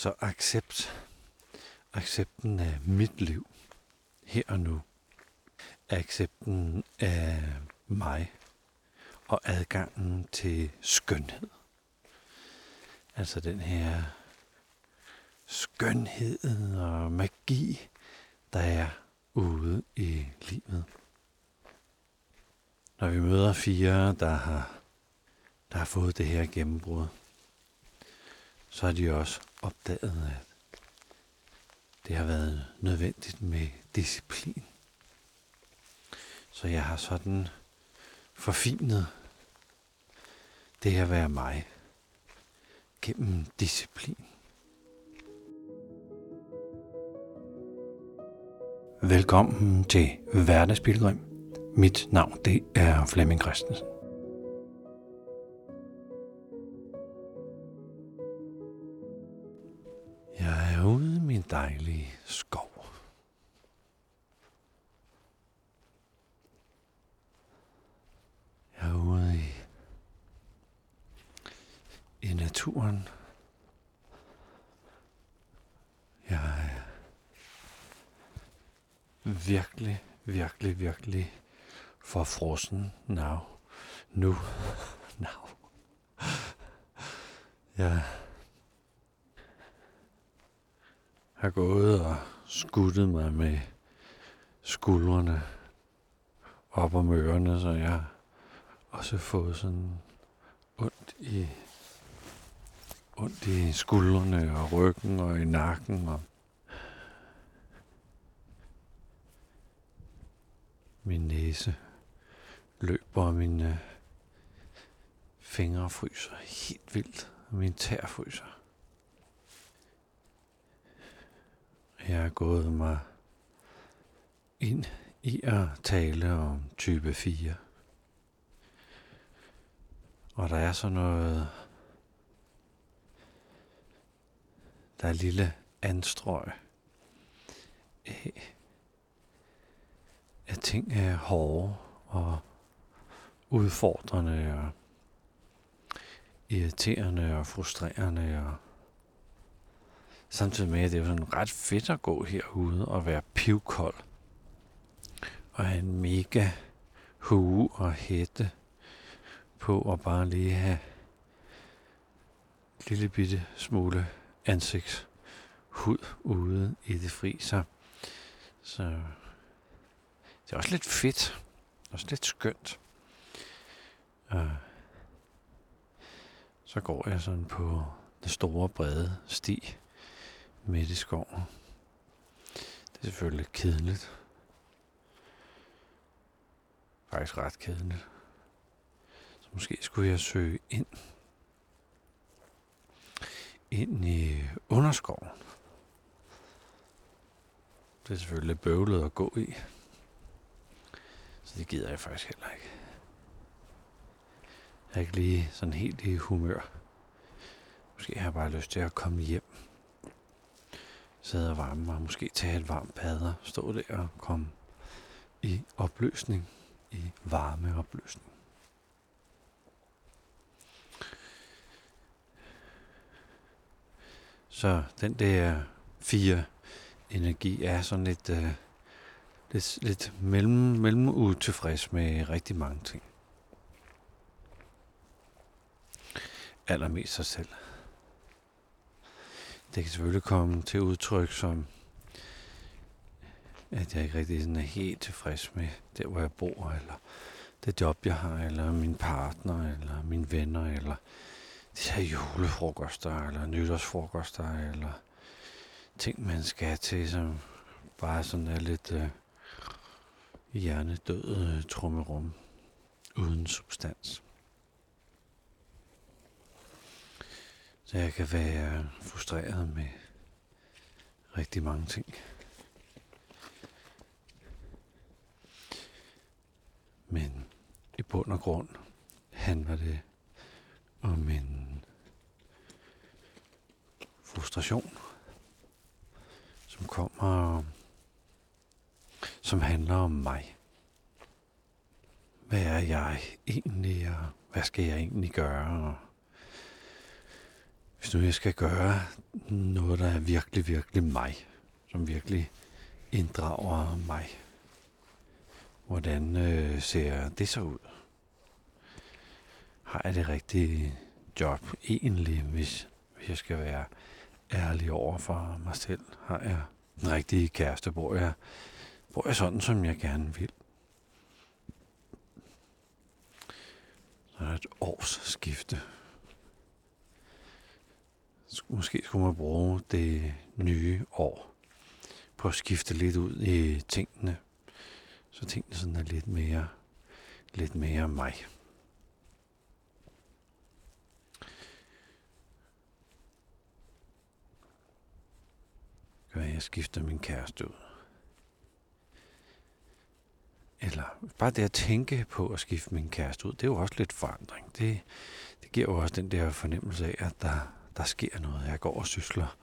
Så accept. Accepten af mit liv. Her og nu. Accepten af mig. Og adgangen til skønhed. Altså den her skønhed og magi, der er ude i livet. Når vi møder fire, der har, der har fået det her gennembrud, så har de også opdaget, at det har været nødvendigt med disciplin. Så jeg har sådan forfinet det at være mig gennem disciplin. Velkommen til Hverdagsbilgrim. Mit navn det er Flemming Christensen. Virkelig, virkelig, forfrossen frossen now. Nu. Now. Jeg har gået og skuttet mig med skuldrene op om ørerne, så jeg også fået sådan ondt i ondt i skuldrene og ryggen og i nakken og min næse løber, og mine øh, fingre fryser helt vildt, og min tær fryser. Jeg er gået mig ind i at tale om type 4. Og der er så noget, der er lille anstrøg af, at ting er hårde og udfordrende og irriterende og frustrerende og samtidig med, at det er sådan ret fedt at gå herude og være pivkold og have en mega hue og hætte på og bare lige have en lille bitte smule ansigtshud ude i det fri. Så, så det er også lidt fedt. Også lidt skønt. Uh, så går jeg sådan på den store brede sti midt i skoven. Det er selvfølgelig kedeligt. Faktisk ret kedeligt. Så måske skulle jeg søge ind. Ind i underskoven. Det er selvfølgelig bøvlet at gå i. Så det gider jeg faktisk heller ikke. Jeg er ikke lige sådan helt i humør. Måske har jeg bare lyst til at komme hjem. Sidde og varme mig. Måske tage et varmt bad og stå der og komme i opløsning. I varme opløsning. Så den der fire energi er sådan lidt, Øh, lidt, lidt mellem, mellem utilfreds med rigtig mange ting. Allermest sig selv. Det kan selvfølgelig komme til udtryk som, at jeg ikke rigtig sådan er helt tilfreds med der, hvor jeg bor, eller det job, jeg har, eller min partner, eller mine venner, eller de her julefrokoster, eller nytårsfrokoster, eller ting, man skal til, som bare sådan er lidt øh, hjernedød øh, trummerum uden substans. Så jeg kan være frustreret med rigtig mange ting. Men i bund og grund handler det om en frustration, som kommer, som handler om mig. Hvad er jeg egentlig, og hvad skal jeg egentlig gøre? hvis nu jeg skal gøre noget, der er virkelig, virkelig mig, som virkelig inddrager mig, hvordan øh, ser det så ud? Har jeg det rigtige job egentlig, hvis, hvis jeg skal være ærlig over for mig selv? Har jeg den rigtige kæreste? Bor jeg, bor jeg sådan, som jeg gerne vil? Så er der et års skifte. Måske skulle man bruge det nye år på at skifte lidt ud i tingene. Så tingene sådan er lidt mere, lidt mere mig. Gør jeg skifter min kæreste ud. Eller bare det at tænke på at skifte min kæreste ud, det er jo også lidt forandring. Det, det giver jo også den der fornemmelse af, at der, der sker noget. Jeg går og sysler,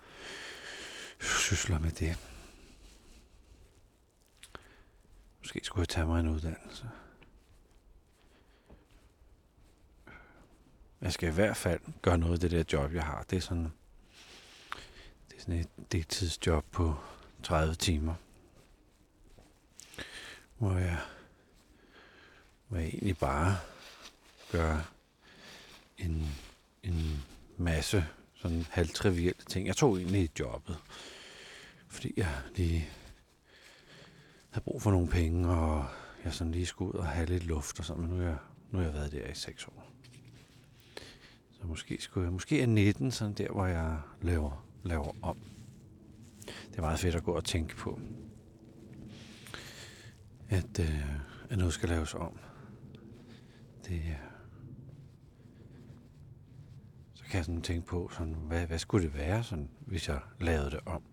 sysler med det. Måske skulle jeg tage mig en uddannelse. Jeg skal i hvert fald gøre noget af det der job, jeg har. Det er sådan, det er sådan et deltidsjob på 30 timer. Hvor jeg, hvor jeg egentlig bare gør en, en masse sådan halvtrivielle ting. Jeg tog egentlig jobbet, fordi jeg lige havde brug for nogle penge, og jeg sådan lige skulle ud og have lidt luft og sådan, men nu har jeg, nu har jeg været der i seks år. Så måske skulle jeg, måske er 19 sådan der, hvor jeg laver, laver om. Det er meget fedt at gå og tænke på, at, øh, at noget skal laves om. Det, øh, så kan jeg sådan tænke på, sådan, hvad, hvad skulle det være, sådan, hvis jeg lavede det om?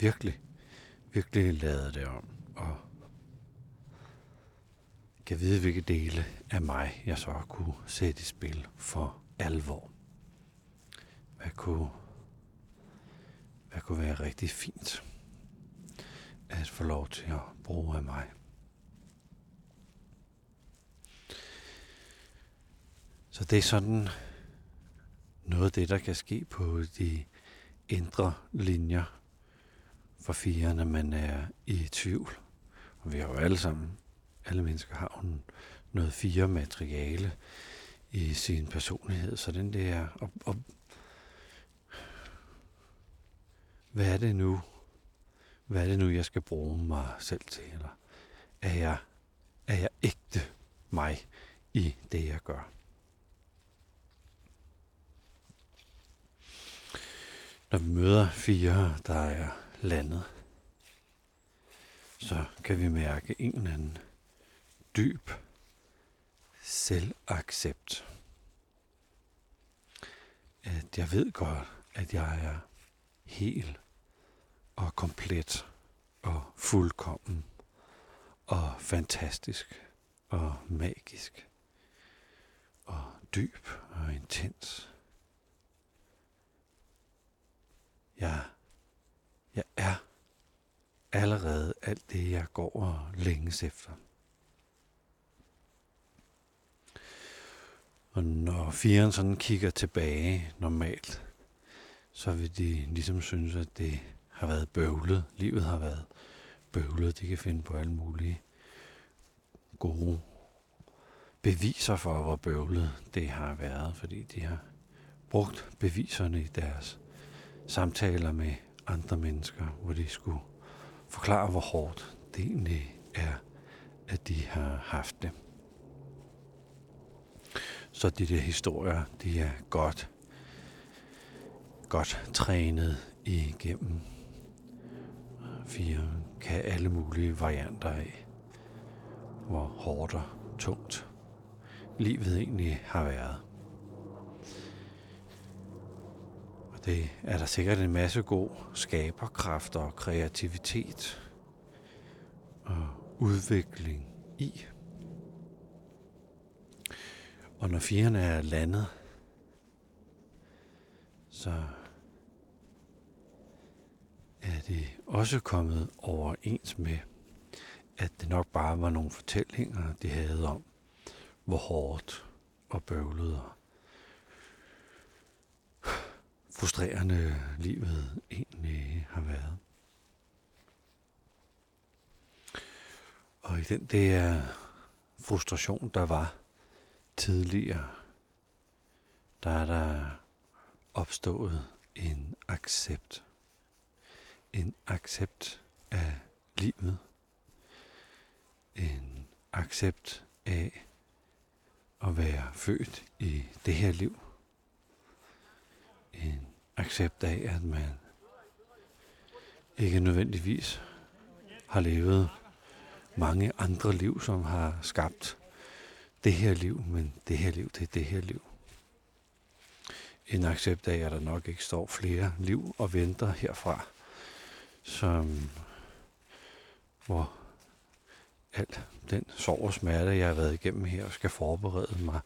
Virkelig, virkelig lavede det om og kan vide, hvilke dele af mig, jeg så kunne sætte i spil for alvor. Hvad kunne, hvad kunne være rigtig fint at få lov til at bruge af mig. Så det er sådan noget af det, der kan ske på de indre linjer for fire, når man er i tvivl. Og vi har jo alle sammen, alle mennesker har jo noget fire materiale i sin personlighed, så den der, og, og hvad er det nu, hvad er det nu, jeg skal bruge mig selv til, eller er jeg, er jeg ægte mig i det, jeg gør? Når vi møder fire, der er landet, så kan vi mærke en eller anden dyb selvaccept. At jeg ved godt, at jeg er hel og komplet og fuldkommen og fantastisk og magisk og dyb og intens. Jeg, jeg er allerede alt det, jeg går og længes efter. Og når firen sådan kigger tilbage normalt, så vil de ligesom synes, at det har været bøvlet. Livet har været bøvlet. De kan finde på alle mulige gode beviser for, hvor bøvlet det har været, fordi de har brugt beviserne i deres samtaler med andre mennesker, hvor de skulle forklare, hvor hårdt det egentlig er, at de har haft det. Så de der historier, de er godt, godt trænet igennem. Fire kan alle mulige varianter af, hvor hårdt og tungt livet egentlig har været. Det er der sikkert en masse god skaberkraft og kreativitet og udvikling i. Og når fjerne er landet, så er det også kommet overens med, at det nok bare var nogle fortællinger, de havde om, hvor hårdt og bøvlet og frustrerende livet egentlig har været. Og i den der frustration, der var tidligere, der er der opstået en accept. En accept af livet. En accept af at være født i det her liv. En accept af, at man ikke nødvendigvis har levet mange andre liv, som har skabt det her liv, men det her liv, det er det her liv. En accept af, at der nok ikke står flere liv og venter herfra, som hvor alt den sorg og smerte, jeg har været igennem her, skal forberede mig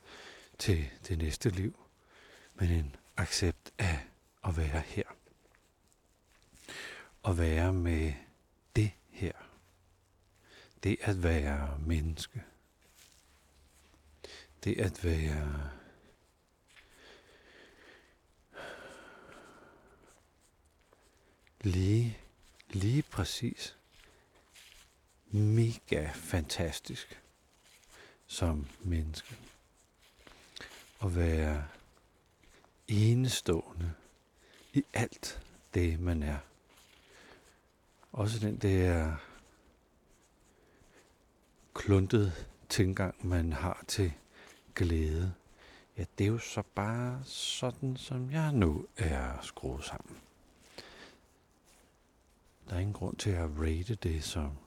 til det næste liv. Men en accept af at være her. At være med det her. Det at være menneske. Det at være lige, lige præcis mega fantastisk som menneske. At være enestående i alt det, man er. Også den der kluntet tilgang, man har til glæde. Ja, det er jo så bare sådan, som jeg nu er skruet sammen. Der er ingen grund til at rate det som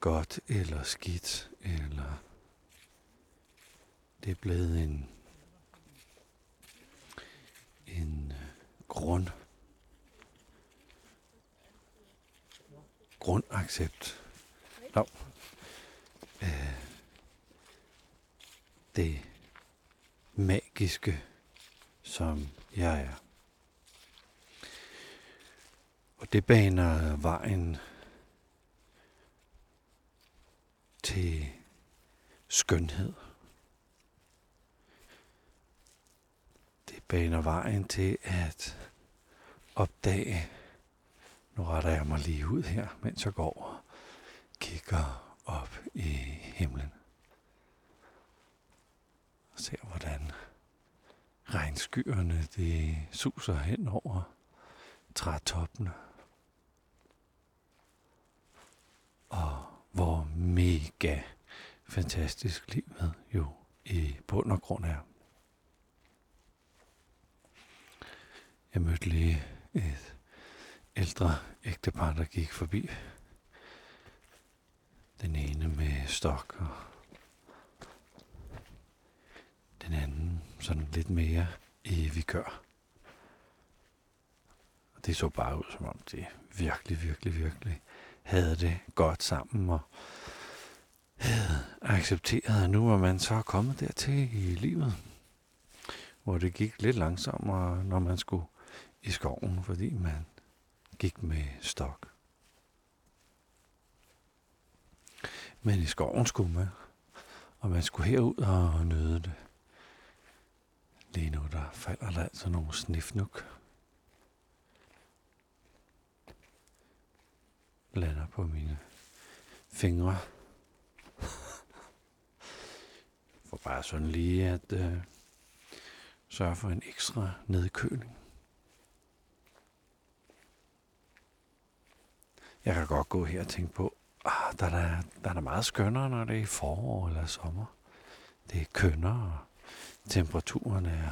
godt eller skidt, eller det er blevet en, en øh, grund, grundaccept. No. Øh, det magiske, som jeg er. Og det baner vejen til skønhed. Det baner vejen til at opdage, nu retter jeg mig lige ud her, mens jeg går og kigger op i himlen. Og ser, hvordan regnskyerne de suser hen over trætoppene. Og hvor mega fantastisk livet jo i bund og grund er. Jeg mødte lige et ældre ægtepar, der gik forbi. Den ene med stok, og den anden sådan lidt mere i vikør. Og det så bare ud, som om de virkelig, virkelig, virkelig havde det godt sammen og havde accepteret, at nu var man så kommet dertil i livet, hvor det gik lidt langsommere, når man skulle i skoven, fordi man gik med stok. Men i skoven skulle man, og man skulle herud og nyde det. Lige nu der falder der altså nogle snifnuk lander på mine fingre. For bare sådan lige at øh, sørge for en ekstra nedkøling. Jeg kan godt gå her og tænke på, ah, der, er der, der er der meget skønnere, når det er forår eller sommer. Det er kønnere, og temperaturen er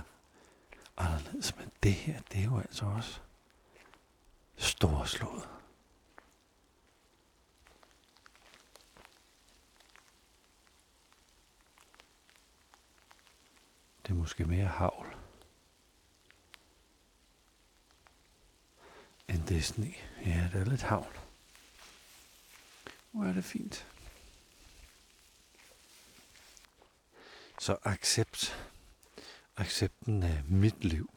anderledes. Men det her, det er jo altså også storslået. Det er måske mere havl. End det er sne. Ja, det er lidt havl. Hvor er det fint. Så accept. Accepten af mit liv.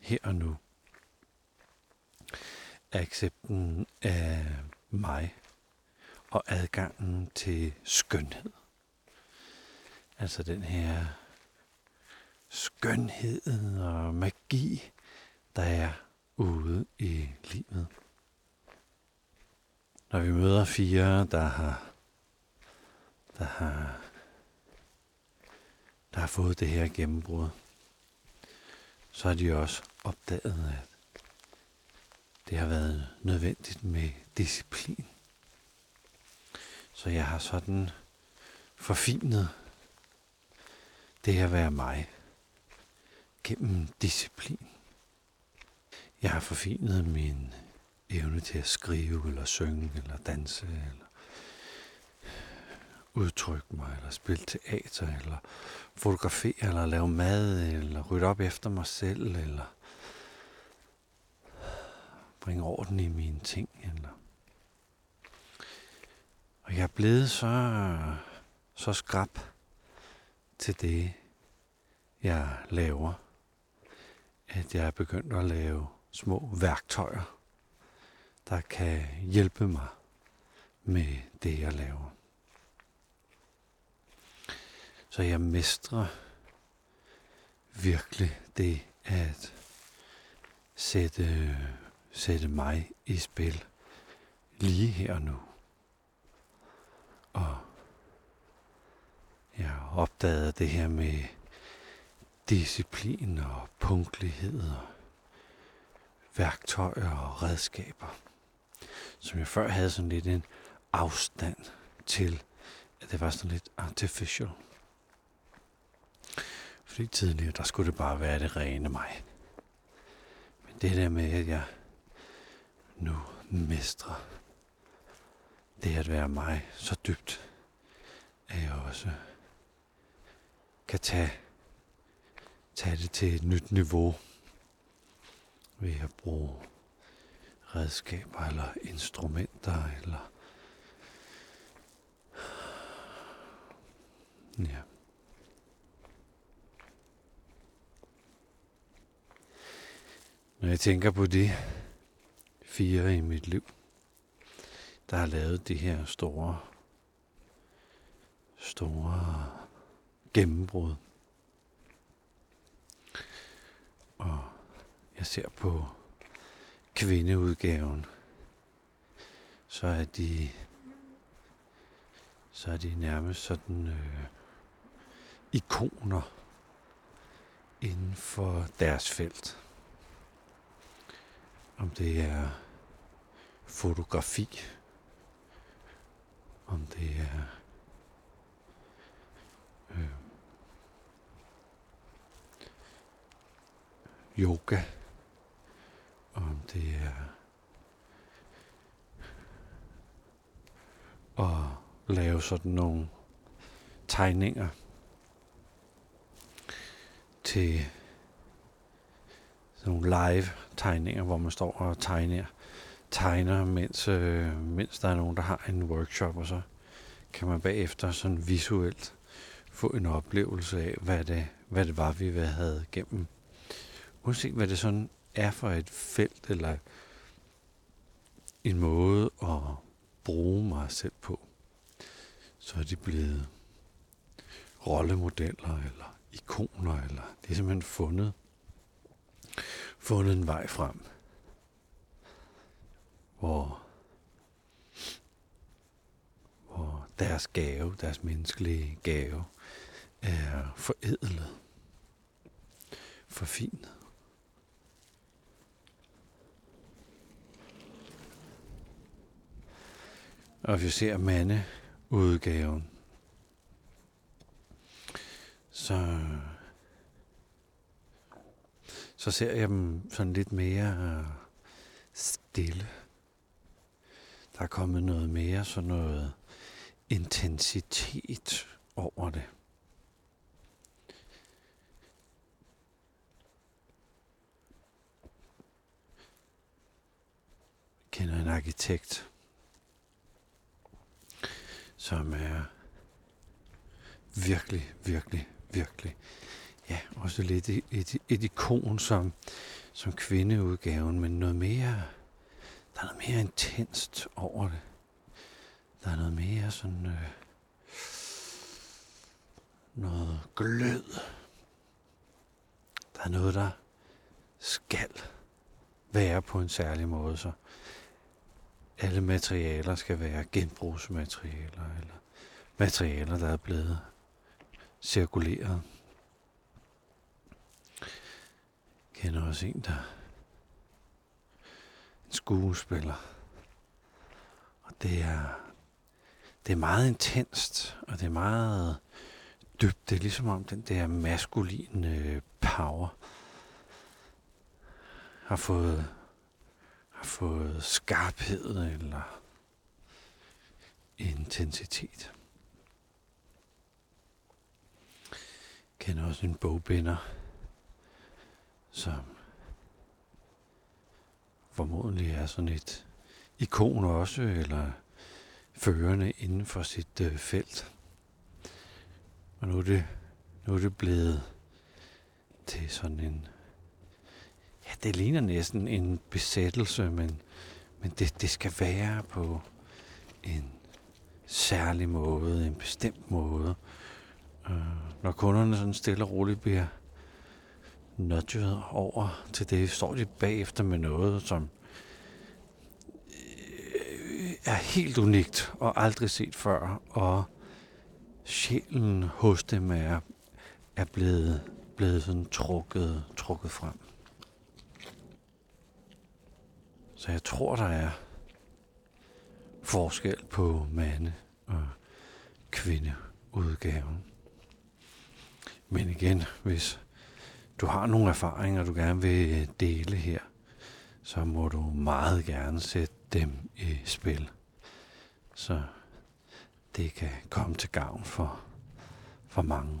Her og nu. Accepten af mig. Og adgangen til skønhed. Altså den her skønhed og magi, der er ude i livet. Når vi møder fire, der har, der har, der har fået det her gennembrud, så har de også opdaget, at det har været nødvendigt med disciplin. Så jeg har sådan forfinet det at være mig gennem disciplin. Jeg har forfinet min evne til at skrive, eller synge, eller danse, eller udtrykke mig, eller spille teater, eller fotografere, eller lave mad, eller rydde op efter mig selv, eller bringe orden i mine ting. Eller og jeg er blevet så, så skrab til det, jeg laver, at jeg er begyndt at lave små værktøjer, der kan hjælpe mig med det, jeg laver. Så jeg mestrer virkelig det at sætte, sætte mig i spil lige her og nu. Og jeg opdagede det her med disciplin og punktlighed og værktøjer og redskaber, som jeg før havde sådan lidt en afstand til, at det var sådan lidt artificial. Fordi tidligere, der skulle det bare være det rene mig. Men det der med, at jeg nu mestrer det at være mig så dybt, at jeg også kan tage, tage det til et nyt niveau ved at bruge redskaber eller instrumenter eller ja. Når jeg tænker på de fire i mit liv, der har lavet de her store, store gennembrud. Og jeg ser på kvindeudgaven, så er de så er de nærmest sådan øh, ikoner inden for deres felt. Om det er fotografi, om det er øh, yoga, det er at lave sådan nogle tegninger til sådan nogle live tegninger, hvor man står og tegner tegner, mens, øh, mens der er nogen, der har en workshop, og så kan man bagefter sådan visuelt få en oplevelse af, hvad det, hvad det var, vi havde gennem. Uanset hvad det sådan er for et felt, eller en måde at bruge mig selv på, så er de blevet rollemodeller, eller ikoner, eller det er simpelthen fundet, fundet en vej frem hvor, hvor deres gave, deres menneskelige gave, er forædlet, forfinet. Officer Mande udgaven. så, så ser jeg dem sådan lidt mere øh, stille. Der er kommet noget mere, så noget intensitet over det. Jeg kender en arkitekt, som er virkelig, virkelig, virkelig, ja, også lidt et, et, et ikon som, som kvindeudgaven, men noget mere der er noget mere intenst over det. Der er noget mere sådan... Øh, noget glød. Der er noget, der skal være på en særlig måde, så alle materialer skal være genbrugsmaterialer, eller materialer, der er blevet cirkuleret. Jeg kender også en, der en skuespiller. Og det er, det er meget intenst, og det er meget dybt. Det er ligesom om den der maskuline power har fået, fået skarphed eller intensitet. Jeg kender også en bogbinder, som formodentlig er sådan et ikon også, eller førende inden for sit øh, felt. Og nu er, det, nu er det blevet til sådan en... Ja, det ligner næsten en besættelse, men, men det, det skal være på en særlig måde, en bestemt måde. Øh, når kunderne sådan stille og roligt bliver nudget over til det, står de bagefter med noget, som øh, er helt unikt og aldrig set før, og sjælen hos dem er, er blevet, blevet sådan trukket, trukket frem. Så jeg tror, der er forskel på mande- og kvindeudgaven. Men igen, hvis du har nogle erfaringer, du gerne vil øh, dele her, så må du meget gerne sætte dem i spil. Så det kan komme til gavn for, for mange.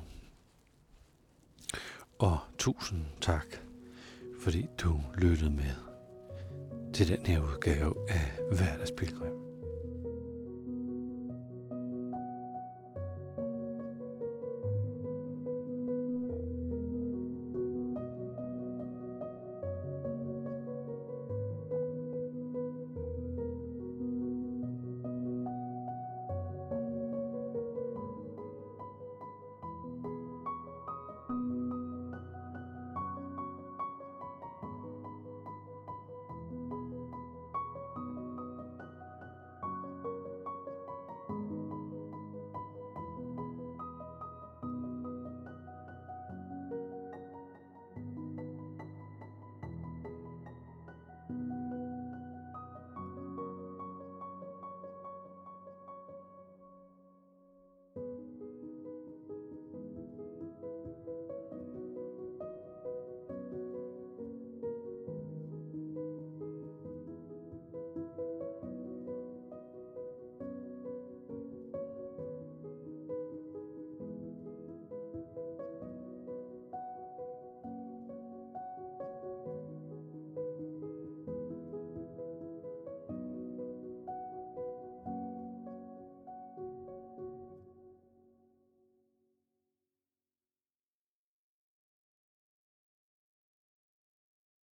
Og tusind tak, fordi du lyttede med til den her udgave af Hverdagspilgrim.